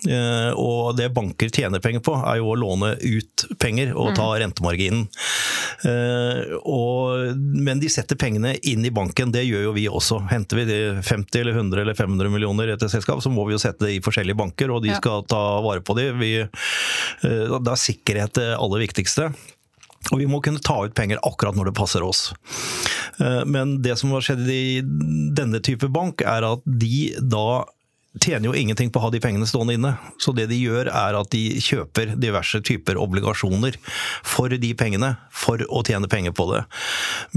Eh, og det banker tjener penger på, er jo å låne ut penger og ta mm. rentemarginen. Eh, men de setter pengene inn i banken, det gjør jo vi også. Henter vi 50 eller 100 eller 500 millioner etter selskap, så må vi jo sette det i forskjellige banker, og de skal ta vare på det. Vi, eh, da er sikkerhet det aller viktigste. Og vi må kunne ta ut penger akkurat når det passer oss. Eh, men det som har skjedd i denne type bank, er at de da tjener jo ingenting på å ha de pengene stående inne. Så det de gjør er at de kjøper diverse typer obligasjoner for de pengene, for å tjene penger på det.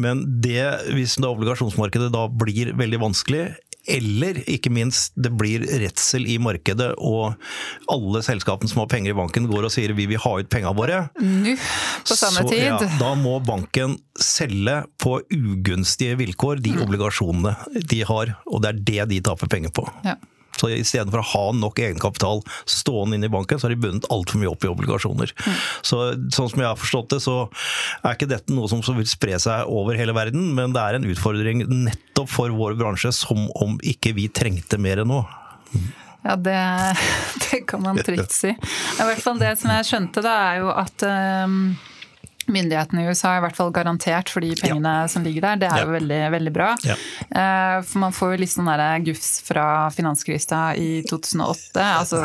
Men det, hvis det obligasjonsmarkedet da blir veldig vanskelig, eller ikke minst, det blir redsel i markedet, og alle selskapene som har penger i banken går og sier vi vil ha ut pengene våre. Nå, på samme Så, tid. ja, da må banken selge på ugunstige vilkår de Mm. obligasjonene de har, og det er det de taper penger på. Ja. Så istedenfor å ha nok egenkapital stående inne i banken, så har de bundet altfor mye opp i obligasjoner. Mm. Så sånn som jeg har forstått det, så er ikke dette noe som vil spre seg over hele verden, men det er en utfordring nettopp for vår bransje, som om ikke vi trengte mer nå. Ja, det, *laughs* det kan man trygt si. I hvert fall det som jeg skjønte, da, er jo at um, myndighetene i USA har i hvert fall garantert for de pengene som ligger der. Det er jo Ja. veldig, veldig bra. Ja. Eh, For man får jo litt sånn gufs fra finanskrisa i 2008. Altså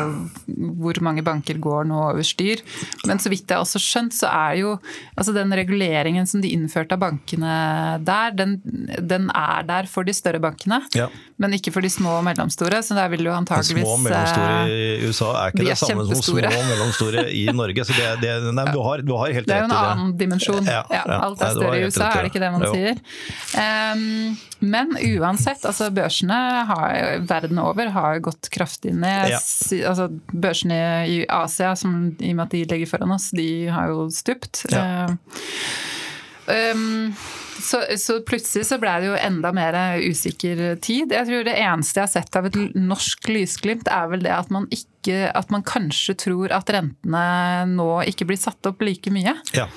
hvor mange banker går nå over styr. Men så vidt jeg har også skjønt, så er jo altså den reguleringen som de innførte av bankene der, den, den er der for de større bankene. Ja. Men ikke for de små og mellomstore. Så der vil jo antakeligvis Små og mellomstore eh, i USA er ikke de det er samme som små og mellomstore i Norge. Så det, det, nei, du, har, du har helt jo rett i det. Annen dimensjon. Ja, Ja, alt er større i USA, er det ikke det man Jo. sier? Um, men uansett, altså børsene har, verden over har gått kraftig ned. Altså, børsene i Asia, som, i og med at de ligger foran oss, de har jo stupt. Ehm, så, så plutselig så ble det jo enda mer usikker tid. Jeg tror det eneste jeg har sett av et norsk lysglimt, er vel det at man, ikke, at man kanskje tror at rentene nå ikke blir satt opp like mye. Ja.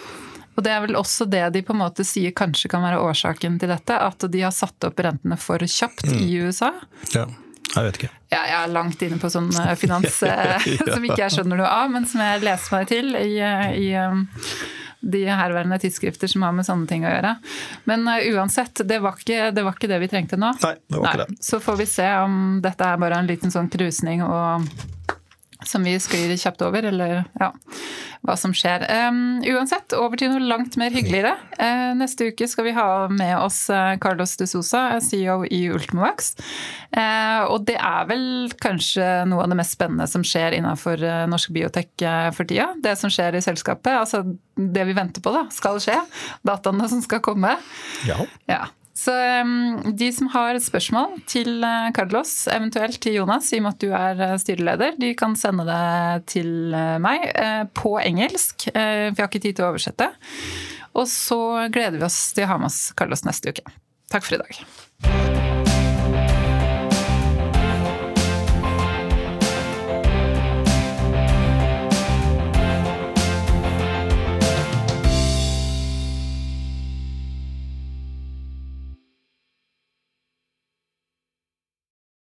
Og det er vel også det de på en måte sier kanskje kan være årsaken til dette, at de har satt opp rentene for kjapt i USA. ja. Jeg vet ikke. Ja, jeg er langt inne på sånn eh, finans *laughs* ja. *laughs* som ikke jeg skjønner noe av, men som jeg leser meg til i, eh, i de herværende tidsskrifter som har med sånne ting å gjøre. Men eh, uansett, det var, ikke, det var ikke det vi trengte nå. Nei, det var ikke det. Så får vi se om dette er bare en liten sånn krusning og som vi sklir kjapt over, eller ja, hva som skjer. Um, uansett, over til noe langt mer hyggeligere. Uh, neste uke skal vi ha med oss uh, Carlos de Sosa, CEO i Ultimovax. Uh, og det er vel kanskje noe av det mest spennende som skjer innenfor norsk biotek for tida. Det som skjer i selskapet, altså det vi venter på da, skal skje. Dataene som skal komme. Ja. Ja. Så um, de som har spørsmål til uh, Carlos, eventuelt til Jonas, i og med at du er uh, styreleder, de kan sende det til uh, meg på engelsk. For jeg har ikke tid til å oversette. Og så gleder vi oss til å ha med oss Carlos neste uke. Takk for i dag.